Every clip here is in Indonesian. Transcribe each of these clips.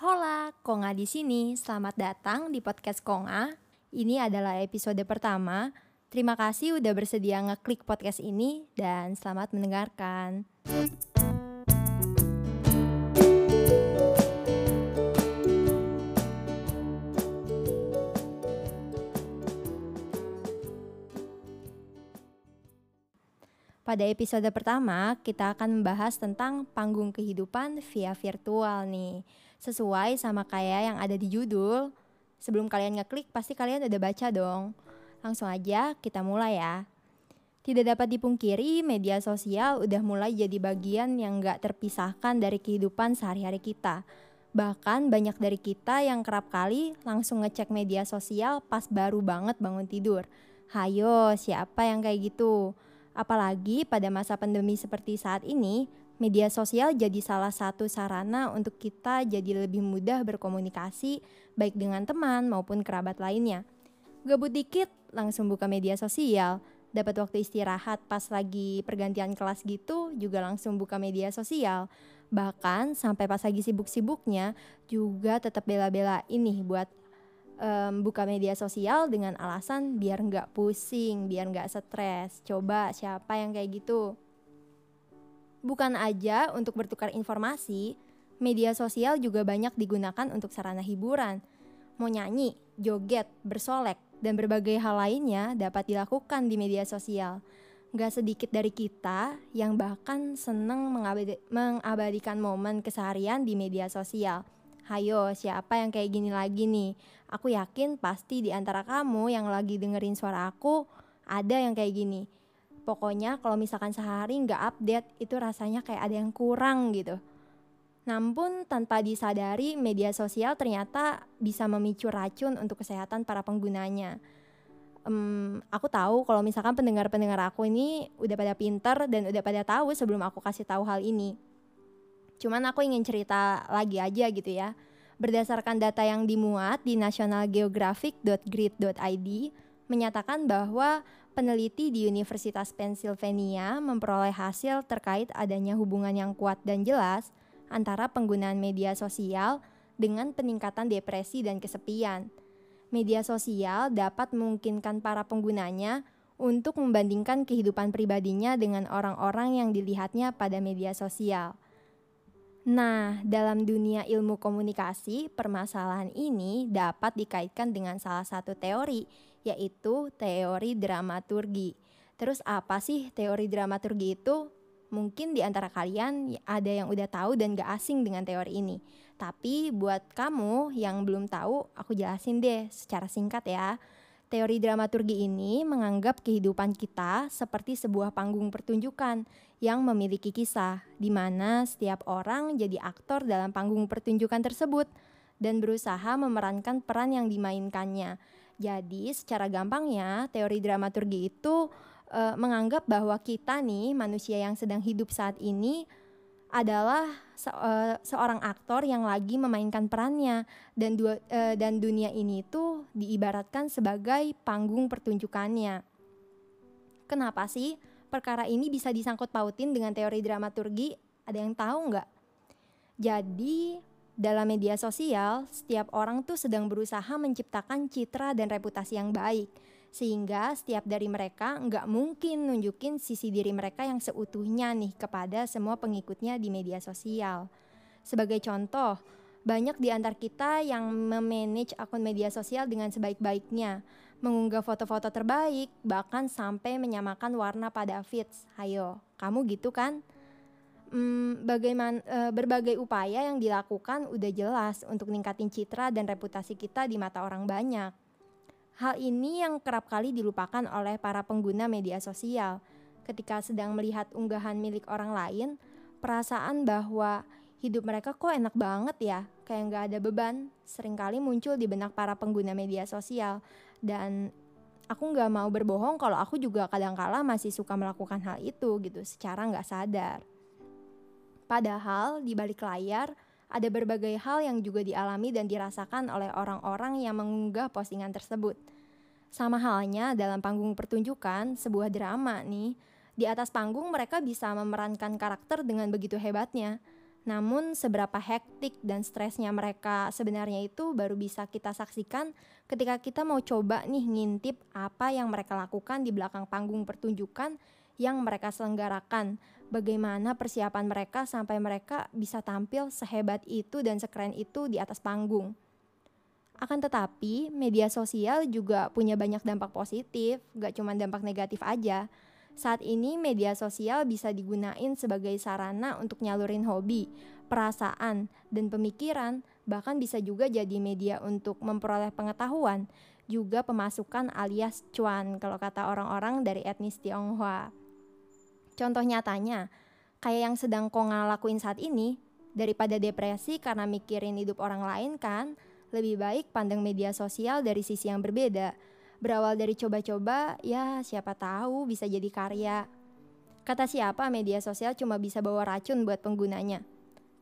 Hola, Konga di sini. Selamat datang di podcast Konga. Ini adalah episode pertama. Terima kasih udah bersedia ngeklik podcast ini dan selamat mendengarkan. Pada episode pertama, kita akan membahas tentang panggung kehidupan via virtual nih. Sesuai sama kayak yang ada di judul, sebelum kalian ngeklik pasti kalian udah baca dong. Langsung aja kita mulai ya. Tidak dapat dipungkiri, media sosial udah mulai jadi bagian yang gak terpisahkan dari kehidupan sehari-hari kita. Bahkan banyak dari kita yang kerap kali langsung ngecek media sosial pas baru banget bangun tidur. Hayo, siapa yang kayak gitu? Apalagi pada masa pandemi seperti saat ini, media sosial jadi salah satu sarana untuk kita jadi lebih mudah berkomunikasi baik dengan teman maupun kerabat lainnya. Gabut dikit, langsung buka media sosial. Dapat waktu istirahat pas lagi pergantian kelas gitu, juga langsung buka media sosial. Bahkan sampai pas lagi sibuk-sibuknya, juga tetap bela-bela ini buat um, buka media sosial dengan alasan biar nggak pusing, biar nggak stres. Coba siapa yang kayak gitu? Bukan aja untuk bertukar informasi, media sosial juga banyak digunakan untuk sarana hiburan. Mau nyanyi, joget, bersolek, dan berbagai hal lainnya dapat dilakukan di media sosial. Gak sedikit dari kita yang bahkan seneng mengabadikan momen keseharian di media sosial – Hayo, siapa yang kayak gini lagi nih? Aku yakin pasti di antara kamu yang lagi dengerin suara aku ada yang kayak gini. Pokoknya kalau misalkan sehari nggak update itu rasanya kayak ada yang kurang gitu. Namun tanpa disadari media sosial ternyata bisa memicu racun untuk kesehatan para penggunanya. Um, aku tahu kalau misalkan pendengar-pendengar aku ini udah pada pinter dan udah pada tahu sebelum aku kasih tahu hal ini. Cuman aku ingin cerita lagi aja gitu ya. Berdasarkan data yang dimuat di nationalgeographic.grid.id menyatakan bahwa peneliti di Universitas Pennsylvania memperoleh hasil terkait adanya hubungan yang kuat dan jelas antara penggunaan media sosial dengan peningkatan depresi dan kesepian. Media sosial dapat memungkinkan para penggunanya untuk membandingkan kehidupan pribadinya dengan orang-orang yang dilihatnya pada media sosial. Nah, dalam dunia ilmu komunikasi, permasalahan ini dapat dikaitkan dengan salah satu teori, yaitu teori dramaturgi. Terus apa sih teori dramaturgi itu? Mungkin di antara kalian ada yang udah tahu dan gak asing dengan teori ini. Tapi buat kamu yang belum tahu, aku jelasin deh secara singkat ya. Teori dramaturgi ini menganggap kehidupan kita seperti sebuah panggung pertunjukan yang memiliki kisah, di mana setiap orang jadi aktor dalam panggung pertunjukan tersebut dan berusaha memerankan peran yang dimainkannya. Jadi, secara gampangnya, teori dramaturgi itu e, menganggap bahwa kita nih, manusia yang sedang hidup saat ini, adalah se uh, seorang aktor yang lagi memainkan perannya dan dua, uh, dan dunia ini itu diibaratkan sebagai panggung pertunjukannya. Kenapa sih perkara ini bisa disangkut pautin dengan teori dramaturgi? Ada yang tahu nggak? Jadi dalam media sosial, setiap orang tuh sedang berusaha menciptakan citra dan reputasi yang baik sehingga setiap dari mereka nggak mungkin nunjukin sisi diri mereka yang seutuhnya nih kepada semua pengikutnya di media sosial. Sebagai contoh, banyak di antar kita yang memanage akun media sosial dengan sebaik-baiknya, mengunggah foto-foto terbaik, bahkan sampai menyamakan warna pada feeds. Hayo, kamu gitu kan? Hmm, bagaimana e, berbagai upaya yang dilakukan udah jelas untuk ningkatin citra dan reputasi kita di mata orang banyak. Hal ini yang kerap kali dilupakan oleh para pengguna media sosial. Ketika sedang melihat unggahan milik orang lain, perasaan bahwa hidup mereka kok enak banget ya, kayak nggak ada beban, sering kali muncul di benak para pengguna media sosial. Dan aku nggak mau berbohong kalau aku juga kadang-kala masih suka melakukan hal itu gitu, secara nggak sadar. Padahal di balik layar, ada berbagai hal yang juga dialami dan dirasakan oleh orang-orang yang mengunggah postingan tersebut. Sama halnya dalam panggung pertunjukan, sebuah drama nih, di atas panggung mereka bisa memerankan karakter dengan begitu hebatnya. Namun seberapa hektik dan stresnya mereka sebenarnya itu baru bisa kita saksikan ketika kita mau coba nih ngintip apa yang mereka lakukan di belakang panggung pertunjukan yang mereka selenggarakan. Bagaimana persiapan mereka sampai mereka bisa tampil sehebat itu dan sekeren itu di atas panggung. Akan tetapi, media sosial juga punya banyak dampak positif, gak cuma dampak negatif aja. Saat ini media sosial bisa digunain sebagai sarana untuk nyalurin hobi, perasaan, dan pemikiran, bahkan bisa juga jadi media untuk memperoleh pengetahuan, juga pemasukan alias cuan kalau kata orang-orang dari etnis Tionghoa. Contoh nyatanya, kayak yang sedang Konga lakuin saat ini, daripada depresi karena mikirin hidup orang lain kan, lebih baik pandang media sosial dari sisi yang berbeda, Berawal dari coba-coba, ya siapa tahu bisa jadi karya. Kata siapa media sosial cuma bisa bawa racun buat penggunanya?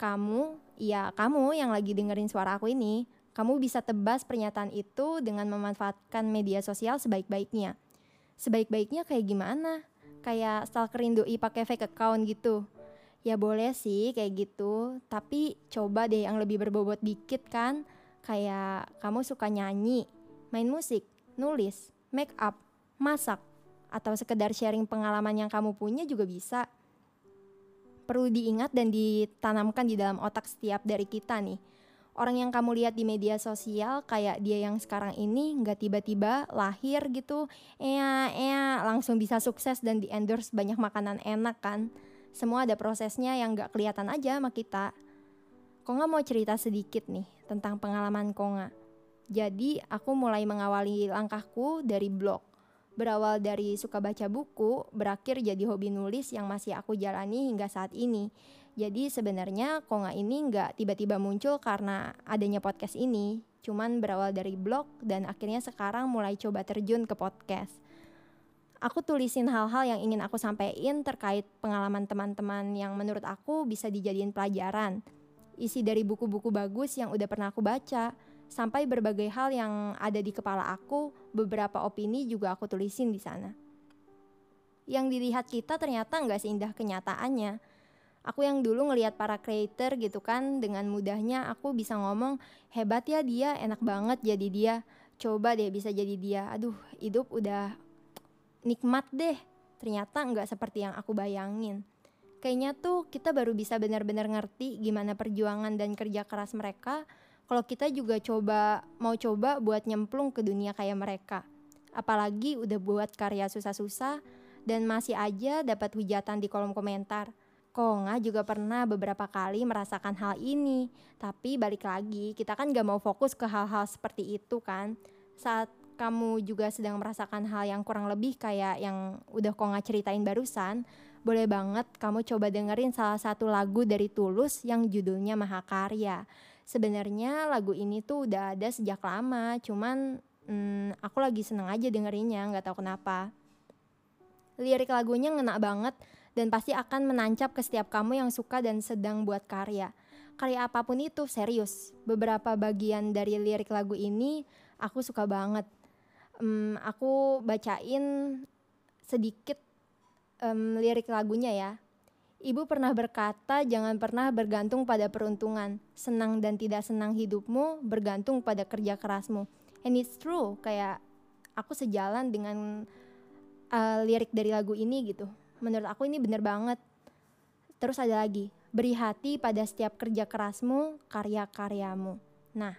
Kamu, ya kamu yang lagi dengerin suara aku ini, kamu bisa tebas pernyataan itu dengan memanfaatkan media sosial sebaik-baiknya. Sebaik-baiknya kayak gimana? Kayak stalkerin doi pakai fake account gitu. Ya boleh sih kayak gitu, tapi coba deh yang lebih berbobot dikit kan. Kayak kamu suka nyanyi, main musik, nulis, make up, masak, atau sekedar sharing pengalaman yang kamu punya juga bisa. Perlu diingat dan ditanamkan di dalam otak setiap dari kita nih. Orang yang kamu lihat di media sosial kayak dia yang sekarang ini nggak tiba-tiba lahir gitu, ea ea langsung bisa sukses dan di endorse banyak makanan enak kan. Semua ada prosesnya yang nggak kelihatan aja sama kita. Konga mau cerita sedikit nih tentang pengalaman Konga. Jadi aku mulai mengawali langkahku dari blog. Berawal dari suka baca buku, berakhir jadi hobi nulis yang masih aku jalani hingga saat ini. Jadi sebenarnya Konga ini nggak tiba-tiba muncul karena adanya podcast ini, cuman berawal dari blog dan akhirnya sekarang mulai coba terjun ke podcast. Aku tulisin hal-hal yang ingin aku sampaikan terkait pengalaman teman-teman yang menurut aku bisa dijadiin pelajaran. Isi dari buku-buku bagus yang udah pernah aku baca, sampai berbagai hal yang ada di kepala aku, beberapa opini juga aku tulisin di sana. Yang dilihat kita ternyata nggak seindah kenyataannya. Aku yang dulu ngelihat para creator gitu kan, dengan mudahnya aku bisa ngomong, hebat ya dia, enak banget jadi dia, coba deh bisa jadi dia. Aduh, hidup udah nikmat deh. Ternyata nggak seperti yang aku bayangin. Kayaknya tuh kita baru bisa benar-benar ngerti gimana perjuangan dan kerja keras mereka kalau kita juga coba mau coba buat nyemplung ke dunia kayak mereka. Apalagi udah buat karya susah-susah dan masih aja dapat hujatan di kolom komentar. Konga juga pernah beberapa kali merasakan hal ini, tapi balik lagi kita kan gak mau fokus ke hal-hal seperti itu kan. Saat kamu juga sedang merasakan hal yang kurang lebih kayak yang udah Konga ceritain barusan, boleh banget kamu coba dengerin salah satu lagu dari Tulus yang judulnya Mahakarya sebenarnya lagu ini tuh udah ada sejak lama cuman hmm, aku lagi seneng aja dengerinnya nggak tahu kenapa. Lirik lagunya ngena banget dan pasti akan menancap ke setiap kamu yang suka dan sedang buat karya. Karya apa pun itu serius. Beberapa bagian dari lirik lagu ini aku suka banget. Um, aku bacain sedikit um, lirik lagunya ya Ibu pernah berkata, "Jangan pernah bergantung pada peruntungan. Senang dan tidak senang hidupmu bergantung pada kerja kerasmu." And it's true, kayak aku sejalan dengan uh, lirik dari lagu ini gitu. Menurut aku ini bener banget. Terus ada lagi, beri hati pada setiap kerja kerasmu, karya-karyamu. Nah,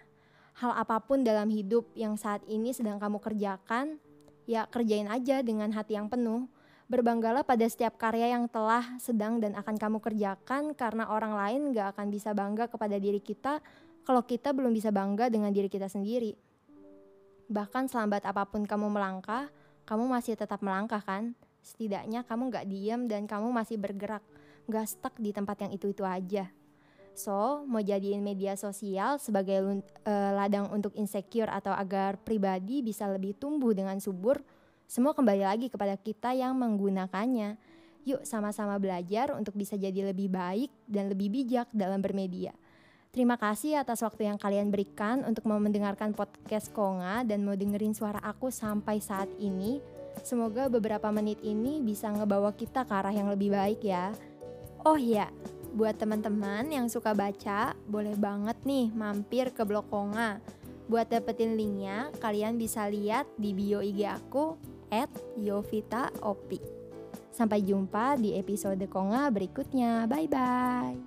hal apa pun dalam hidup yang saat ini sedang kamu kerjakan, ya kerjain aja dengan hati yang penuh Berbanggalah pada setiap karya yang telah, sedang, dan akan kamu kerjakan karena orang lain gak akan bisa bangga kepada diri kita kalau kita belum bisa bangga dengan diri kita sendiri. Bahkan selambat apa pun kamu melangkah, kamu masih tetap melangkah kan? Setidaknya kamu gak diam dan kamu masih bergerak, gak stuck di tempat yang itu-itu aja. So, mau jadiin media sosial sebagai uh, ladang untuk insecure atau agar pribadi bisa lebih tumbuh dengan subur, semua kembali lagi kepada kita yang menggunakannya. Yuk sama-sama belajar untuk bisa jadi lebih baik dan lebih bijak dalam bermedia. Terima kasih atas waktu yang kalian berikan untuk mau mendengarkan podcast Konga dan mau dengerin suara aku sampai saat ini. Semoga beberapa menit ini bisa ngebawa kita ke arah yang lebih baik ya. Oh ya, buat teman-teman yang suka baca, boleh banget nih mampir ke blog Konga. Buat dapetin linknya, kalian bisa lihat di bio IG aku at Yovita Sampai jumpa di episode Konga berikutnya. Bye-bye.